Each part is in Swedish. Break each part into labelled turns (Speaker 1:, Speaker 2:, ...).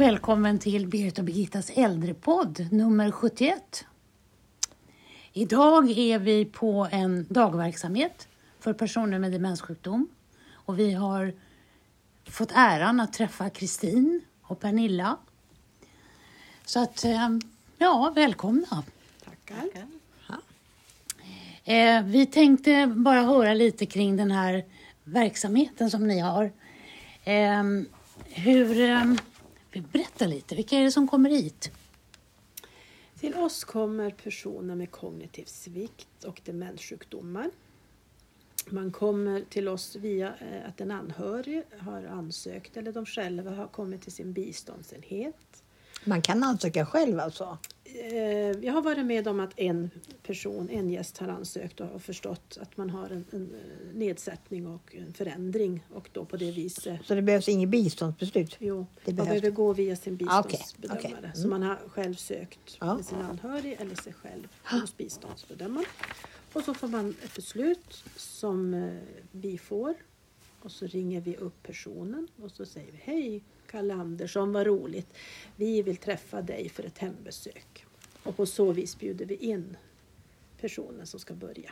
Speaker 1: och välkommen till Berit och Birgittas äldrepodd nummer 71. Idag är vi på en dagverksamhet för personer med demenssjukdom och vi har fått äran att träffa Kristin och Pernilla. Så att, eh, ja, välkomna.
Speaker 2: Tackar.
Speaker 1: Eh, vi tänkte bara höra lite kring den här verksamheten som ni har. Eh, hur, eh, berätta lite, vilka är det som kommer hit?
Speaker 2: Till oss kommer personer med kognitiv svikt och demenssjukdomar. Man kommer till oss via eh, att en anhörig har ansökt eller de själva har kommit till sin biståndsenhet.
Speaker 3: Man kan ansöka själv alltså?
Speaker 2: Eh, Jag har varit med om att en person, en gäst har ansökt och har förstått att man har en, en eh, nedsättning och en förändring och då på det viset
Speaker 3: Så det behövs inget biståndsbeslut?
Speaker 2: Jo,
Speaker 3: Det
Speaker 2: man behöver gå via sin
Speaker 3: Ah,
Speaker 2: biståndsbedömare.
Speaker 3: okej.
Speaker 2: Så
Speaker 3: Mm.
Speaker 2: man har själv sökt
Speaker 3: Ja.
Speaker 2: med sin anhörig eller sig själv hos biståndsbedömaren. Och så får man ett beslut som eh, vi får. Och så ringer vi upp personen och så säger vi Hej Kalle Andersson, vad roligt. Vi vill träffa dig för ett hembesök. Och på så vis bjuder vi in personen som ska börja.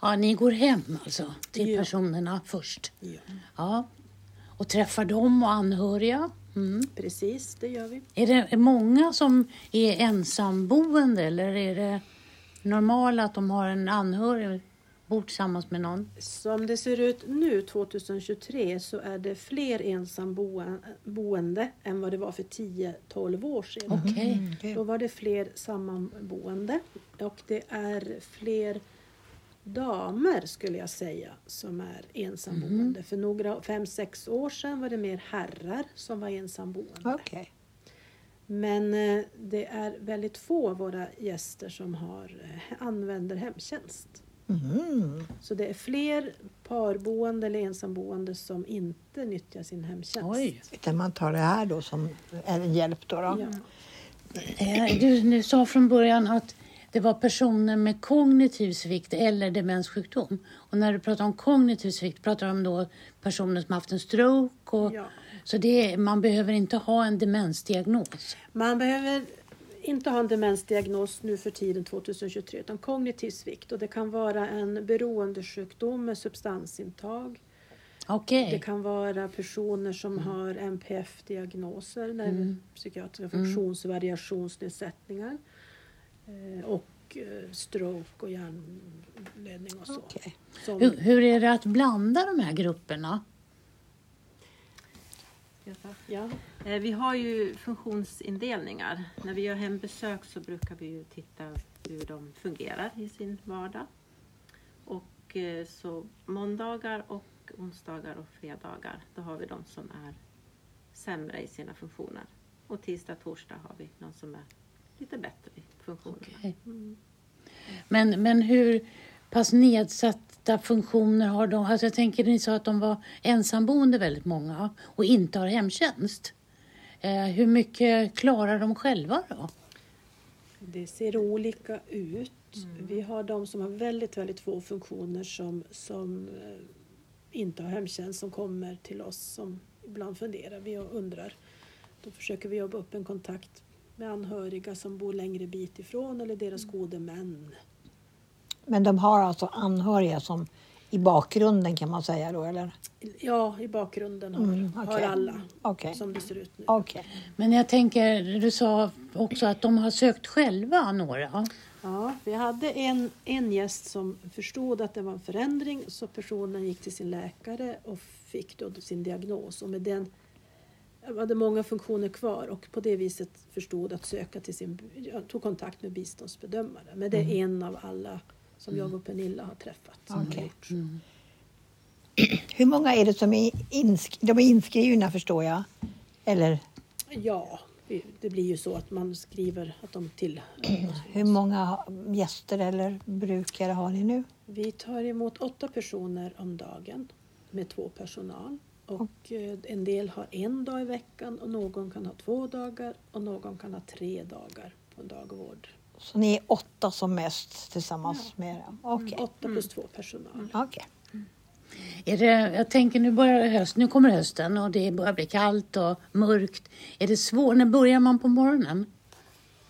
Speaker 1: Ja, ni går hem alltså till
Speaker 2: Ja.
Speaker 1: personerna först.
Speaker 2: Ja.
Speaker 1: Ja. Och träffar dem och anhöriga. Mm.
Speaker 2: Precis, det gör vi.
Speaker 1: Är det många som är ensamboende eller är det normala att de har en anhörig bor tillsammans med någon?
Speaker 2: Som det ser ut nu 2023 så är det fler ensamboende än vad det var för 10-12 år sedan.
Speaker 1: Okej.
Speaker 3: Okej.
Speaker 2: Då var det fler sammanboende och det är fler damer skulle jag säga som är ensamboende. För några, fem, sex år sedan var det mer herrar som var ensamboende.
Speaker 3: Okej.
Speaker 2: Men eh, det är väldigt få av våra gäster som har, eh, använder hemtjänst.
Speaker 3: Mhm.
Speaker 2: Så det är fler parboende eller ensamboende som inte nyttjar sin hemtjänst.
Speaker 1: Oj.
Speaker 3: Utan man tar det här då som en hjälp då. då.
Speaker 2: Ja.
Speaker 1: Eh, Du, du sa från början att det var personer med kognitiv svikt eller demenssjukdom. Och när du pratar om kognitiv svikt pratar du om då personer som haft en stroke. Och,
Speaker 2: Ja.
Speaker 1: Så det man behöver inte ha en demensdiagnos.
Speaker 2: Man behöver inte ha en demensdiagnos nu för tiden 2023 utan kognitiv svikt och det kan vara en beroendesjukdom med substansintag.
Speaker 1: Okej.
Speaker 2: Det kan vara personer som har NPF-diagnoser, neuropsykiatriska funktionsvariationsnedsättningar eh, och eh, stroke och hjärnblödning och så.
Speaker 3: Okej.
Speaker 2: Som,
Speaker 1: Hur, hur är det att blanda de här grupperna?
Speaker 2: Ja.
Speaker 4: Eh, Vi har ju funktionsindelningar. När vi gör hembesök så brukar vi ju titta hur de fungerar i sin vardag. Och eh, så måndagar och onsdagar och fredagar, då har vi de som är sämre i sina funktioner. Och tisdag, torsdag har vi någon som är lite bättre i funktionerna.
Speaker 1: Okej. Men, men hur pass nedsatta funktioner har de? Alltså jag tänker, ni sa att de var ensamboende väldigt många och inte har hemtjänst. Eh, hur mycket klarar de själva då?
Speaker 2: Det ser olika ut. Vi har de som har väldigt, väldigt få funktioner som, som eh, inte har hemtjänst som kommer till oss som ibland funderar vi och undrar. Då försöker vi jobba upp en kontakt med anhöriga som bor längre bit ifrån eller deras gode män.
Speaker 3: Men de har alltså anhöriga som i bakgrunden kan man säga då eller?
Speaker 2: Ja, i bakgrunden har,
Speaker 3: Mm,
Speaker 2: har
Speaker 3: okej.
Speaker 2: alla
Speaker 3: Okej.
Speaker 2: som det ser ut nu.
Speaker 3: Okej.
Speaker 1: Men jag tänker, du sa också att de har sökt själva några.
Speaker 2: Ja, vi hade en, en gäst som förstod att det var en förändring så personen gick till sin läkare och fick då sin diagnos. Och med den hade många funktioner kvar och på det viset förstod att söka till sin, tog kontakt med biståndsbedömare. Men det är en av alla som jag och Pernilla har träffat. Som har
Speaker 3: Okej.
Speaker 2: gjort.
Speaker 3: Hur många är det som är, insk- de är inskrivna förstår jag? Eller
Speaker 2: Ja, det blir ju så att man skriver att de till.
Speaker 3: hur många gäster eller brukare har ni nu?
Speaker 2: Vi tar emot åtta personer om dagen med två personal. Och eh, en del har en dag i veckan och någon kan ha två dagar och någon kan ha tre dagar på en dagvård.
Speaker 3: Så ni är åtta som mest tillsammans med er? Okej.
Speaker 2: Åtta plus två personal.
Speaker 3: Okej.
Speaker 1: Är det, jag tänker nu börjar höst, nu kommer hösten och det börjar bli kallt och mörkt. Är det svårt? När börjar man på morgonen?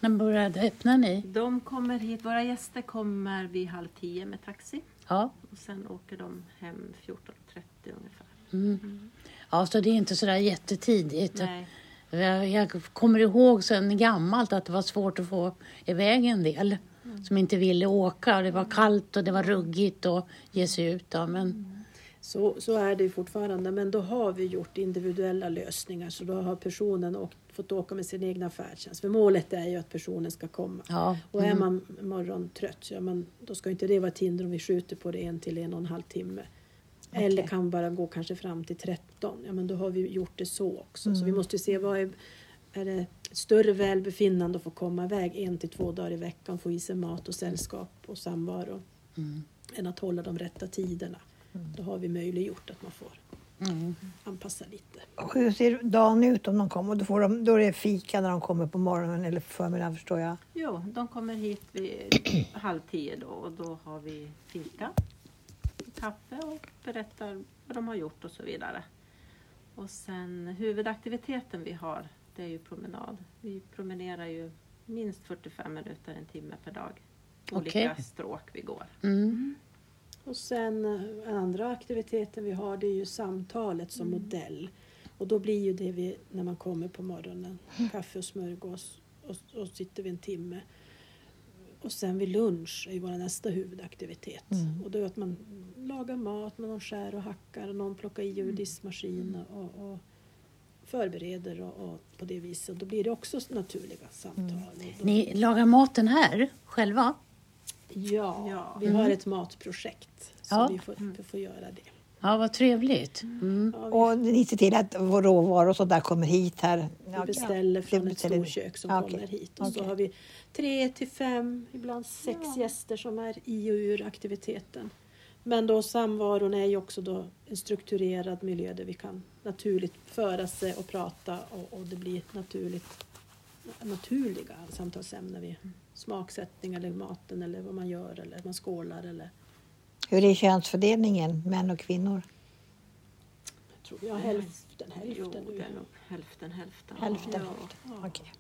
Speaker 1: När börjar öppnar ni?
Speaker 4: De kommer hit, våra gäster kommer vid halv tio med taxi
Speaker 1: Ja.
Speaker 4: och sen åker de hem 14.30 ungefär.
Speaker 1: Mm. ja, så det är inte sådär jättetidigt.
Speaker 4: Nej.
Speaker 1: Jag, kommer ihåg sen gammalt att det var svårt att få iväg en del som inte ville åka. Det var kallt och det var ruggigt att ge sig ut. Då, men,
Speaker 2: Så, så är det fortfarande, men då har vi gjort individuella lösningar så då har personen åkt, fått åka med sin egna färdtjänst. För målet är ju att personen ska komma.
Speaker 1: ja.
Speaker 2: Och är
Speaker 1: mm.
Speaker 2: man morgontrött, ja, men då ska inte det vara ett hinder om vi skjuter på det en till en och en halv timme. Eller
Speaker 3: Okej.
Speaker 2: kan bara gå kanske fram till 13. Ja, men då har vi gjort det så också. Så vi måste ju se vad är, är det större välbefinnande att få komma iväg en till två dagar i veckan, få i sig mat och sällskap och samvaro.
Speaker 1: Mm.
Speaker 2: Än att hålla de rätta tiderna. Då har vi möjliggjort att man får
Speaker 1: Mm.
Speaker 2: anpassa lite.
Speaker 3: Och hur ser dagen ut om de kommer? Då, får de, då är det fika när de kommer på morgonen eller förmiddagen förstår jag.
Speaker 4: Jo, de kommer hit vid halv tio då och då har vi fika, kaffe och berättar vad de har gjort och så vidare. Och sen huvudaktiviteten vi har, det är ju promenad. Vi promenerar ju minst 45 minuter, en timme per dag. Olika
Speaker 1: Okej.
Speaker 4: stråk vi går.
Speaker 1: Mm.
Speaker 2: Och sen eh, den andra aktiviteten vi har det är ju samtalet som modell. Och då blir ju det vi, när man kommer på morgonen, kaffe och smörgås och, och sitter vi en timme. Och sen vid lunch är ju vår nästa huvudaktivitet. Och då är att man lagar mat, någon skär och hackar och någon plockar i ur diskmaskin och, och förbereder och, och på det viset. Då blir det också naturliga samtal. Då-
Speaker 1: Ni lagar maten här själva?
Speaker 2: Ja,
Speaker 4: Ja.
Speaker 2: vi har ett matprojekt så
Speaker 1: Ja.
Speaker 2: vi, får, vi får göra det.
Speaker 1: Ja, vad trevligt. Mm.
Speaker 2: Ja,
Speaker 3: Och ni ser till att vår råvaror och så där kommer hit här?
Speaker 2: Vi beställer från
Speaker 3: Det
Speaker 2: ett storkök som
Speaker 3: Ja, okej.
Speaker 2: kommer hit. Och så
Speaker 3: Okej.
Speaker 2: har vi tre till fem, ibland sex gäster som är i och ur aktiviteten. Men då samvaron är ju också då en strukturerad miljö där vi kan naturligt föra sig och prata och, och det blir naturligt, naturliga samtalsämnen. Vi, smaksättning eller maten eller vad man gör eller man skålar eller
Speaker 3: Hur är könsfördelningen, män och kvinnor?
Speaker 2: jag tror hälften,
Speaker 4: Jo,
Speaker 2: hälften
Speaker 4: är nog hälften hälften.
Speaker 3: Hälften,
Speaker 4: Ja.
Speaker 3: hälften. Okej.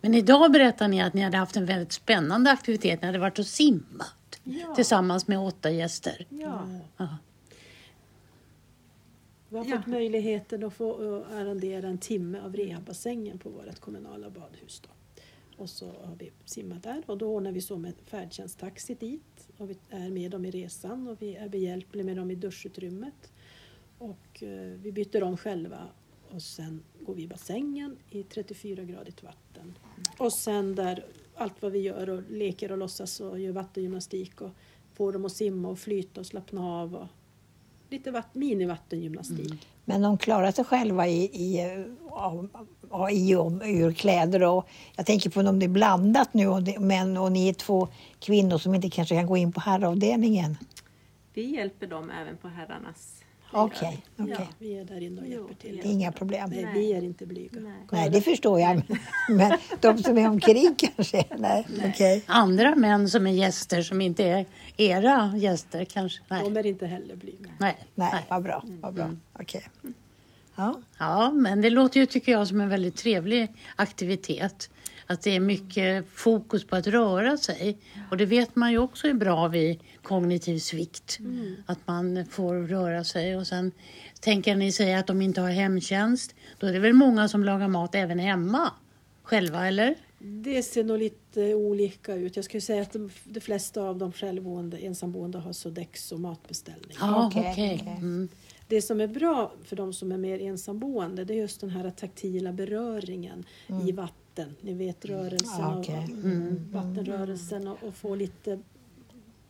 Speaker 1: Men idag berättar ni att ni hade haft en väldigt spännande aktivitet. Ni hade varit och simmat
Speaker 4: Ja.
Speaker 1: tillsammans med åtta gäster.
Speaker 4: Ja.
Speaker 1: Ja.
Speaker 2: Vi har
Speaker 4: Ja.
Speaker 2: fått möjligheten att få arrendera en timme av rehabbassängen på vårt kommunala badhus. Då. Och så har vi simmat där och då ordnar vi så med färdtjänsttaxi dit och vi är med dem i resan och vi är behjälpliga med dem i duschutrymmet. Och eh, vi byter om själva och sen går vi i bassängen i 34-gradigt vatten. Och sen där allt vad vi gör och leker och låtsas och gör vattengymnastik och får dem att simma och flyta och slappna av och lite vatt, minivattengymnastik. Mm.
Speaker 3: Men de klarar sig själva i, i, av- i och ur kläder. Och jag tänker på om det är blandat nu, och det, men, och ni är två kvinnor som inte kanske kan gå in på herravdelningen.
Speaker 4: Vi hjälper dem även på herrarnas.
Speaker 3: Okej, okej.
Speaker 2: Ja, vi är där inne och hjälper till.
Speaker 4: det
Speaker 3: Det är inga problem.
Speaker 2: Nej,
Speaker 4: Nej.
Speaker 2: vi är inte blyga.
Speaker 4: Nej.
Speaker 3: Nej, det förstår jag. Men de som är omkring kanske? Nej, okej.
Speaker 1: Andra män som är gäster som inte är era gäster kanske? Nej.
Speaker 2: De är inte heller blyga.
Speaker 1: Nej.
Speaker 3: Nej, vad bra. Vad bra. Okej. Ja.
Speaker 1: Ja, men det låter ju, tycker jag, som en väldigt trevlig aktivitet. Att det är mycket fokus på att röra sig. Och det vet man ju också är bra vid kognitiv svikt. Att man får röra sig. Och sen tänker ni säga att de inte har hemtjänst. Då är det väl många som lagar mat även hemma? Själva, eller?
Speaker 2: Det ser nog lite olika ut. Jag skulle säga att de, de flesta av de självboende, ensamboende har Sodexo matbeställning.
Speaker 3: Okej,
Speaker 1: okej.
Speaker 3: okej.
Speaker 1: Mm.
Speaker 2: Det som är bra för de som är mer ensamboende det är just den här taktila beröringen i vatten. Ni vet rörelsen,
Speaker 3: okej.
Speaker 2: och, mm, vattenrörelsen och, och få lite...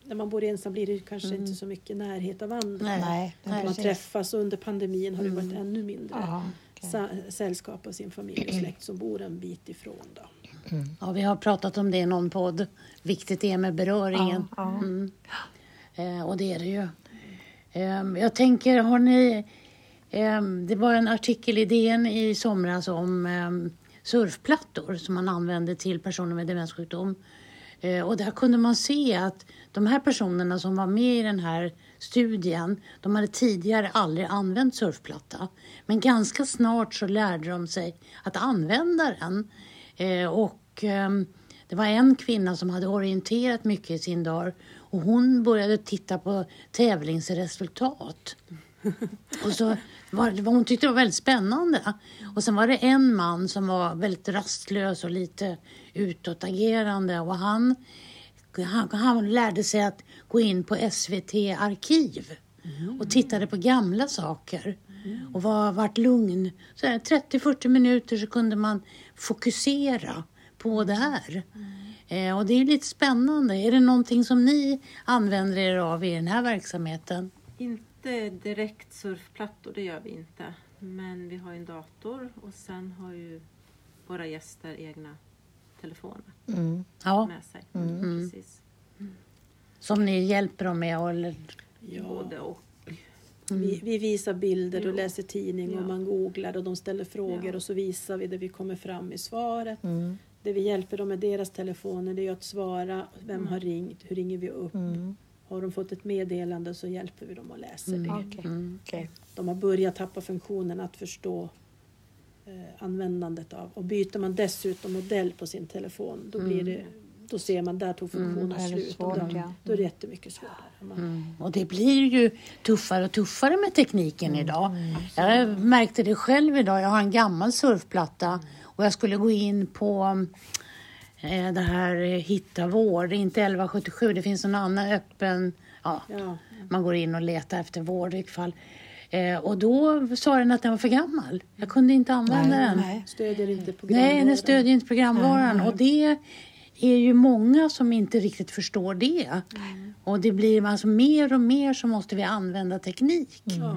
Speaker 2: När man bor ensam blir det kanske inte så mycket närhet av andra.
Speaker 1: Nej.
Speaker 3: Nej,
Speaker 2: man
Speaker 3: precis.
Speaker 2: träffas och under pandemin har det varit ännu mindre
Speaker 3: okej.
Speaker 2: sa- sällskap av sin familj och släkt som bor en bit ifrån. Då.
Speaker 1: Ja, vi har pratat om det i någon podd. Viktigt det är med beröringen.
Speaker 3: Ja, ja.
Speaker 1: Mm. Eh, och det är det ju. Eh, jag tänker, har ni... Eh, det var en artikel i DN i somras om eh, surfplattor som man använde till personer med demenssjukdom. Eh, och där kunde man se att de här personerna som var med i den här studien, de hade tidigare aldrig använt surfplatta. Men ganska snart så lärde de sig att använda den. Eh, och ehm, det var en kvinna som hade orienterat mycket i sin dag och hon började titta på tävlingsresultat. Och så var, hon tyckte det var väldigt spännande. Och sen var det en man som var väldigt rastlös och lite utåtagerande och han, han, han lärde sig att gå in på SVT arkiv och tittade på gamla saker och var, vart lugn. Så 30-40 minuter så kunde man fokusera på det här. Eh, och det är lite spännande. Är det någonting som ni använder er av i den här verksamheten?
Speaker 4: Inte direkt surfplattor, det gör vi inte. Men vi har en dator och sen har ju våra gäster egna telefoner
Speaker 3: Mm.
Speaker 1: Ja,
Speaker 4: med sig.
Speaker 1: Mm.
Speaker 4: Precis.
Speaker 1: som ni hjälper dem med? Eller,
Speaker 2: Ja.
Speaker 4: Både och.
Speaker 2: Vi, vi visar bilder och
Speaker 4: Jo.
Speaker 2: läser tidning och
Speaker 4: Ja.
Speaker 2: man googlar och de ställer frågor
Speaker 4: Ja.
Speaker 2: och så visar vi det vi kommer fram i svaret.
Speaker 3: Mm.
Speaker 2: Det vi hjälper dem med deras telefoner det är att svara. Vem har ringt? Hur ringer vi upp?
Speaker 3: Mm.
Speaker 2: Har de fått ett meddelande så hjälper vi dem att läsa det.
Speaker 3: Okej.
Speaker 1: Mm.
Speaker 3: Okej.
Speaker 2: De har börjat tappa funktionen att förstå eh, användandet av. Och byter man dessutom modell på sin telefon då, blir det, då ser man där tog funktionen
Speaker 3: Då är det
Speaker 2: slut. Och
Speaker 3: svårt,
Speaker 2: då,
Speaker 3: ja.
Speaker 2: då är det jättemycket svårare. Man,
Speaker 1: Mm. Och det blir ju tuffare och tuffare med tekniken idag. Jag märkte det själv idag. Jag har en gammal surfplatta och jag skulle gå in på det här eh, Hitta vård, inte 1177, det finns en annan öppen, ja,
Speaker 2: Ja.
Speaker 1: man går in och letar efter vård i vilket fall. Eh, och då sa den att den var för gammal. Jag kunde inte använda
Speaker 3: Nej,
Speaker 1: den.
Speaker 3: nej.
Speaker 2: Stödjer inte programvaran.
Speaker 1: Nej, den stödjer inte programvaran. Och det är ju många som inte riktigt förstår det. Och det blir alltså mer och mer så måste vi använda teknik.
Speaker 2: Ja.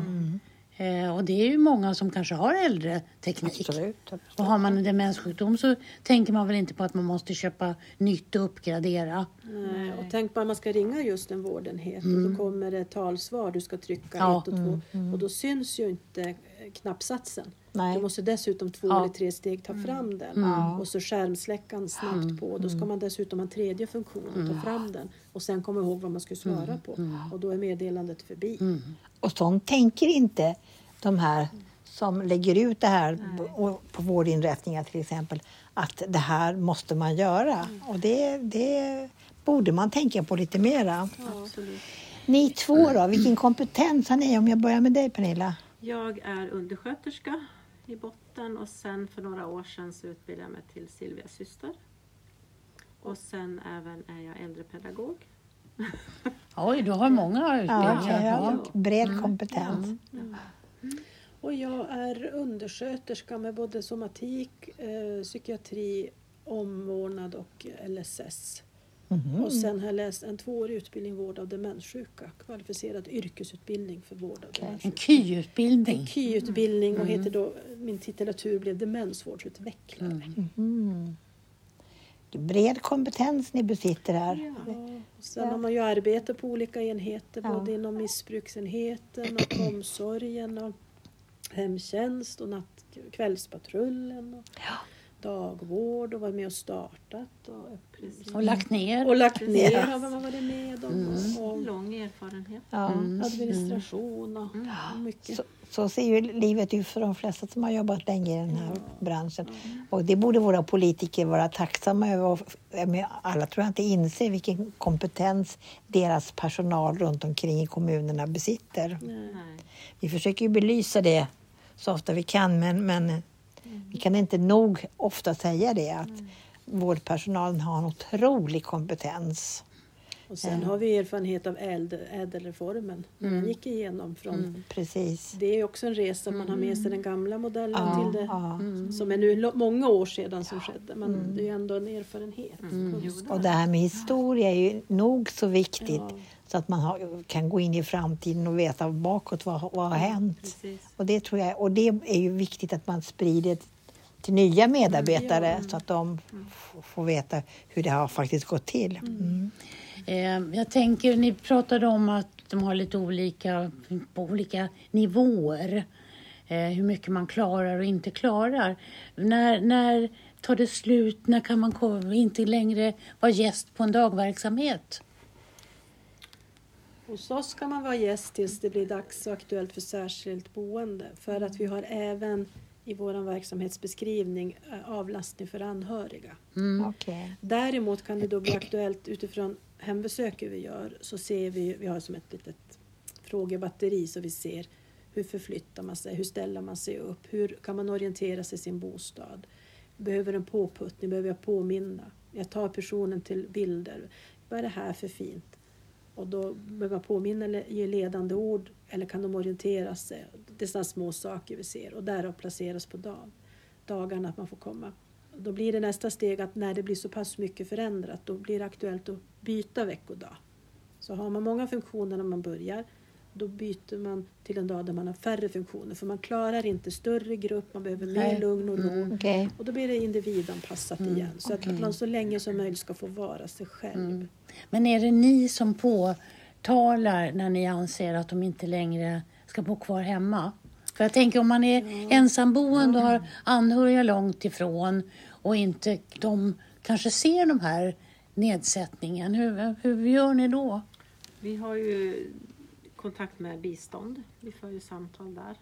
Speaker 1: Eh, och det är ju många som kanske har äldre teknik.
Speaker 3: Absolut.
Speaker 1: Och har man en demenssjukdom så tänker man väl inte på att man måste köpa nytt och uppgradera.
Speaker 2: Nej, och tänk på att man ska ringa just en vårdenhet och då kommer det talsvar. Du ska trycka
Speaker 1: Ja.
Speaker 2: ett och två och då syns ju inte knappsatsen.
Speaker 3: Nej.
Speaker 2: Du måste dessutom två
Speaker 1: Ja.
Speaker 2: eller tre steg ta fram den
Speaker 3: Ja.
Speaker 2: och så skärmsläckaren snabbt på. Då ska man dessutom ha en tredje funktion och ta fram den och sen komma ihåg vad man ska svara på och då är meddelandet förbi.
Speaker 3: Och sånt tänker inte de här som lägger ut det här på, på vårdinrättningar till exempel, att det här måste man göra. Och det, det borde man tänka på lite mera.
Speaker 4: Absolut.
Speaker 3: Ni två då, vilken kompetens har ni? Om jag börjar med dig Pernilla.
Speaker 4: Jag är undersköterska i botten och sen för några år sedan så utbildade jag mig till Silvias syster. Och sen även är jag äldrepedagog.
Speaker 1: Oj, du har många utbildningar.
Speaker 3: ja,
Speaker 1: Ja.
Speaker 3: bred kompetens.
Speaker 2: Och jag är undersköterska med både somatik, eh, psykiatri, omvårdnad och LSS.
Speaker 3: Mhm.
Speaker 2: Och sen har jag läst en tvåårig utbildning vård av demenssjuka. Kvalificerad yrkesutbildning för vård av
Speaker 1: En
Speaker 2: demenssjuka.
Speaker 1: KY-utbildning.
Speaker 2: KY-utbildning och heter då, min titulatur blev demensvårdsutvecklare.
Speaker 3: Mm. Det är Bred kompetens ni besitter här.
Speaker 2: Ja, och sen har man ju arbete på olika enheter,
Speaker 3: Ja.
Speaker 2: både inom missbruksenheten och omsorgen och hemtjänst och natt, kvällspatrullen och dagvård och varit med och startat och,
Speaker 4: Precis.
Speaker 1: Och lagt ner.
Speaker 2: och lagt ner
Speaker 3: Ja.
Speaker 2: har man varit med om. Och,
Speaker 4: Lång erfarenhet.
Speaker 3: Ja.
Speaker 2: och administration och, och mycket.
Speaker 3: Så, så ser ju livet ut för de flesta som har jobbat länge i den här branschen. Och det borde våra politiker vara tacksamma över. Och, alla tror jag inte inser vilken kompetens deras personal runt omkring i kommunerna besitter.
Speaker 2: Nej.
Speaker 3: Vi försöker ju belysa det så ofta vi kan men, men vi kan inte nog ofta säga det att vårdpersonalen har en otrolig kompetens.
Speaker 2: Och sen har vi erfarenhet av ädelreformen.
Speaker 3: Mm.
Speaker 2: Man gick igenom från
Speaker 3: Precis.
Speaker 2: Det är också en resa, man har med sig den gamla modellen
Speaker 3: Ja,
Speaker 2: till det.
Speaker 3: ja.
Speaker 2: Som är nu många år sedan som skedde, men det är ju ändå en erfarenhet.
Speaker 3: Och det här med historia är ju nog så viktigt
Speaker 2: Ja.
Speaker 3: så att man har, kan gå in i framtiden och veta bakåt vad, vad har hänt.
Speaker 4: Precis.
Speaker 3: Och det, tror jag, och det är ju viktigt att man sprider till nya medarbetare så att de får veta hur det har faktiskt gått till. Mm.
Speaker 1: Eh, jag tänker, ni pratade om att de har lite olika, på olika nivåer. Eh, hur mycket man klarar och inte klarar. När, när tar det slut? När kan man inte längre vara gäst på en dagverksamhet?
Speaker 2: Hos oss kan man vara gäst tills det blir dags och aktuellt för särskilt boende. För att vi har även i vår verksamhetsbeskrivning eh, avlastning för anhöriga.
Speaker 1: Mm.
Speaker 3: Okej.
Speaker 2: Däremot kan det då bli aktuellt utifrån hembesöket vi gör så ser vi, vi har som ett litet frågebatteri så vi ser hur förflyttar man sig, hur ställer man sig upp, hur kan man orientera sig i sin bostad. Behöver en påputtning, behöver jag påminna? Jag tar personen till bilder. Vad är det här för fint? Och då behöver man påminna eller ge ledande ord eller kan de orientera sig? Det är sådana små saker vi ser och därav placeras på dag, dagarna att man får komma. Då blir det nästa steg att när det blir så pass mycket förändrat då blir det aktuellt att byta veckodag. Så har man många funktioner när man börjar då byter man till en dag där man har färre funktioner för man klarar inte större grupp, man behöver mer lugn och ro.
Speaker 1: Mm.
Speaker 3: Okej.
Speaker 2: Och då blir det individanpassat igen så att man så länge som möjligt ska få vara sig själv.
Speaker 1: Men är det ni som påtalar när ni anser att de inte längre ska bo kvar hemma? För jag tänker om man är ensamboende och har anhöriga långt ifrån och inte de kanske ser de här nedsättningen, hur, hur gör ni då?
Speaker 4: Vi har ju kontakt med bistånd. Vi för ju samtal där.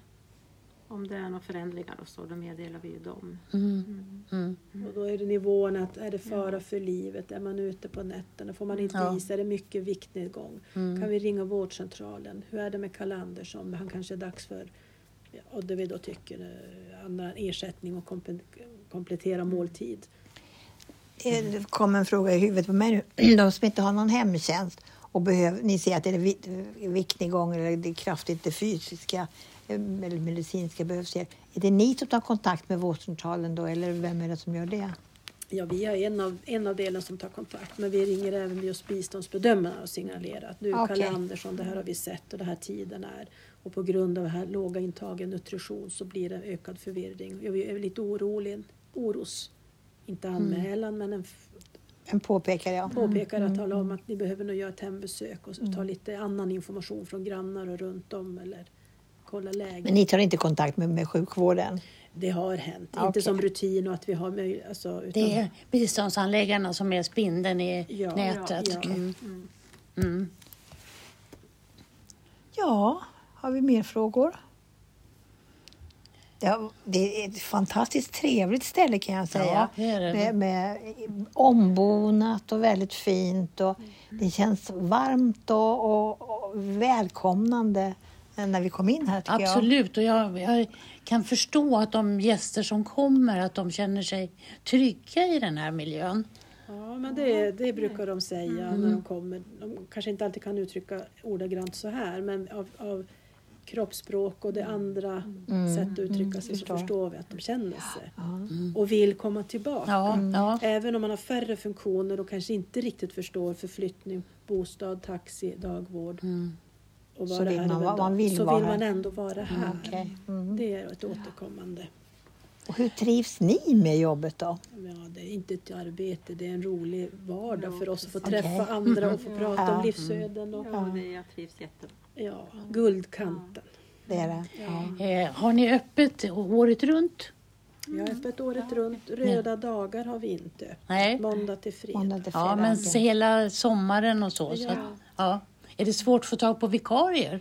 Speaker 4: Om det är några förändringar och så, då meddelar vi ju dem.
Speaker 1: Mm. Mm.
Speaker 2: Och då är det nivån att är det fara för livet, är man ute på nätterna, får man inte
Speaker 1: Ja.
Speaker 2: is, är det mycket viktnedgång? Kan vi ringa vårdcentralen? Hur är det med Karl Andersson? Han kanske är dags för, och det vi då tycker, eh, annan ersättning och komplettera måltid.
Speaker 3: Eh, Det kom en fråga i huvudet på mig nu. De som inte har någon hemtjänst och behöver, ni ser att det är vi- viktnedgång eller det är kraftigt det fysiska eh, eller medicinska behövs hjälp. Är det ni som tar kontakt med vårdcentralen då eller vem är det som gör det?
Speaker 2: Ja, vi har en av, en av delen som tar kontakt, men vi ringer även just biståndsbedömarna och signalerar att nu
Speaker 3: Okej.
Speaker 2: Kalle Andersson, det här har vi sett och det här tiden är. Och på grund av det här låga intaget nutrition så blir det ökad förvirring. Jag är lite orolig, oros, inte anmälan men en
Speaker 3: En påpekare, ja.
Speaker 2: påpekar att tala om att ni behöver nog göra ett hembesök och ta lite annan information från grannar och runt om eller kolla läget.
Speaker 3: Men ni tar inte kontakt med, med sjukvården?
Speaker 2: Det har hänt,
Speaker 3: Okej.
Speaker 2: inte som rutin och att vi har möjlighet. Alltså, utan,
Speaker 1: Det är biståndsanläggarna som är spindeln i
Speaker 2: Ja,
Speaker 1: nätet.
Speaker 2: ja, ja.
Speaker 1: Mm.
Speaker 4: Mm.
Speaker 1: Mm.
Speaker 3: Ja, har vi mer frågor? Ja, det är ett fantastiskt trevligt ställe kan jag säga.
Speaker 1: Ja, det är det.
Speaker 3: Med, med ombonat och väldigt fint. Och det känns varmt och, och, och välkomnande när vi kom in här tycker jag.
Speaker 1: Absolut, och jag, jag kan förstå att de gäster som kommer att de känner sig trygga i den här miljön.
Speaker 2: Ja, men det, det brukar de säga när de kommer. De kanske inte alltid kan uttrycka ordagrant så här, men av, av kroppsspråk och det andra sätt att uttrycka sig
Speaker 3: förstår.
Speaker 2: så förstår vi att de känner sig
Speaker 3: Ja.
Speaker 2: och vill komma tillbaka.
Speaker 1: Ja, ja.
Speaker 2: Även om man har färre funktioner och kanske inte riktigt förstår förflyttning, bostad, taxi, dagvård
Speaker 1: Mm.
Speaker 2: och
Speaker 3: Så vill man man vill
Speaker 2: så
Speaker 3: vara
Speaker 2: vill man ändå vara här.
Speaker 3: Mm.
Speaker 2: Det är ett återkommande.
Speaker 3: Och hur trivs ni med jobbet då?
Speaker 2: Ja, det är inte ett arbete, det är en rolig vardag
Speaker 4: Ja,
Speaker 2: för oss att få träffa
Speaker 3: Okej.
Speaker 2: andra och få prata
Speaker 3: Ja.
Speaker 2: om livsöden. Och,
Speaker 4: Ja, det, jag trivs jättebra.
Speaker 2: Ja, guldkanten.
Speaker 3: Det är det?
Speaker 2: Ja.
Speaker 1: Eh, har ni öppet året runt?
Speaker 2: Vi har öppet året runt. Röda dagar har vi inte.
Speaker 1: Nej.
Speaker 2: Måndag till fredag.
Speaker 3: Måndag till
Speaker 1: Ja, men hela sommaren och så. så
Speaker 2: Ja.
Speaker 1: att, ja. Är det svårt att få tag på vikarier?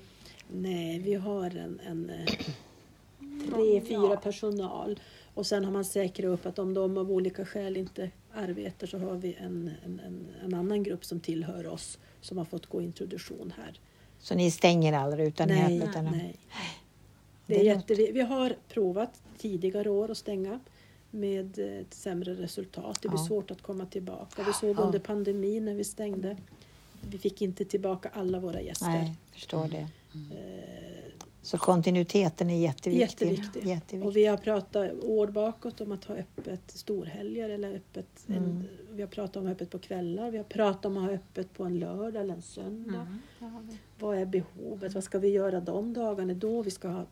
Speaker 2: Nej, vi har en, en eh, tre, fyra personal. Och sen har man säkrat upp att om de av olika skäl inte arbetar så har vi en, en, en, en annan grupp som tillhör oss som har fått gå introduktion här.
Speaker 3: Så ni stänger aldrig utan ni
Speaker 2: nej,
Speaker 3: öppet? eller?
Speaker 2: nej.
Speaker 3: Det
Speaker 2: är jätte, vi har provat tidigare år att stänga med eh, ett sämre resultat. Det blir
Speaker 3: Ja.
Speaker 2: svårt att komma tillbaka. Vi såg
Speaker 1: Ja.
Speaker 2: under pandemin när vi stängde. Vi fick inte tillbaka alla våra gäster.
Speaker 3: Nej, förstår det.
Speaker 2: Eh,
Speaker 3: Så kontinuiteten är jätteviktig.
Speaker 2: Jätteviktig.
Speaker 3: jätteviktig.
Speaker 2: Och vi har pratat år bakåt om att ha öppet storhelger eller öppet. En,
Speaker 3: Mm.
Speaker 2: vi har pratat om öppet på kvällar. Vi har pratat om att ha öppet på en lördag eller en söndag.
Speaker 4: Mm.
Speaker 2: Vad är behovet? Vad ska vi göra de dagarna? Då vi ska ha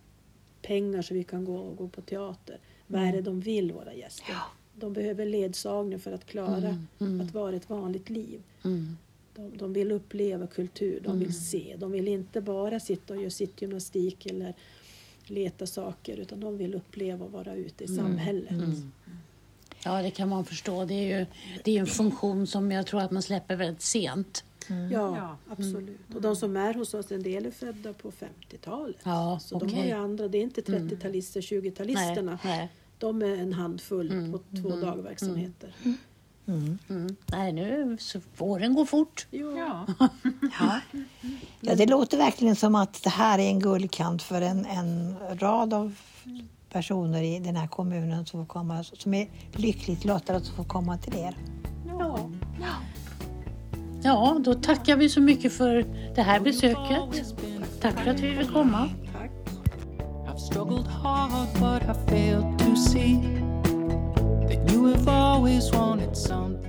Speaker 2: pengar så vi kan gå och gå på teater. Vad är det de vill, våra gäster? De behöver ledsagning för att klara
Speaker 1: Mm, mm.
Speaker 2: att vara ett vanligt liv.
Speaker 1: Mm.
Speaker 2: De, de vill uppleva kultur, de vill se. De vill inte bara sitta och göra sittgymnastik eller leta saker utan de vill uppleva och vara ute i samhället.
Speaker 1: Mm. Ja, det kan man förstå. Det är ju det är en funktion som jag tror att man släpper väldigt sent.
Speaker 2: Ja,
Speaker 4: Ja.
Speaker 2: absolut. Och de som är hos oss, en del är födda på 50-talet.
Speaker 1: Ja,
Speaker 2: så de
Speaker 1: okej.
Speaker 2: har ju andra, det är inte 30-talister, 20-talisterna.
Speaker 1: Nej, nej.
Speaker 2: De är en handfull på två dagverksamheter.
Speaker 1: Mm. Nej, nu så åren går fort.
Speaker 4: Ja.
Speaker 3: Ja. ja, det låter verkligen som att det här är en guldkant för en, en rad av personer i den här kommunen som, får komma, som är lyckligt lottade att få komma till er.
Speaker 2: Ja.
Speaker 1: Ja, då tackar vi så mycket för det här besöket. Tack för att vi fick komma.
Speaker 2: Tack.
Speaker 5: That you have always wanted something.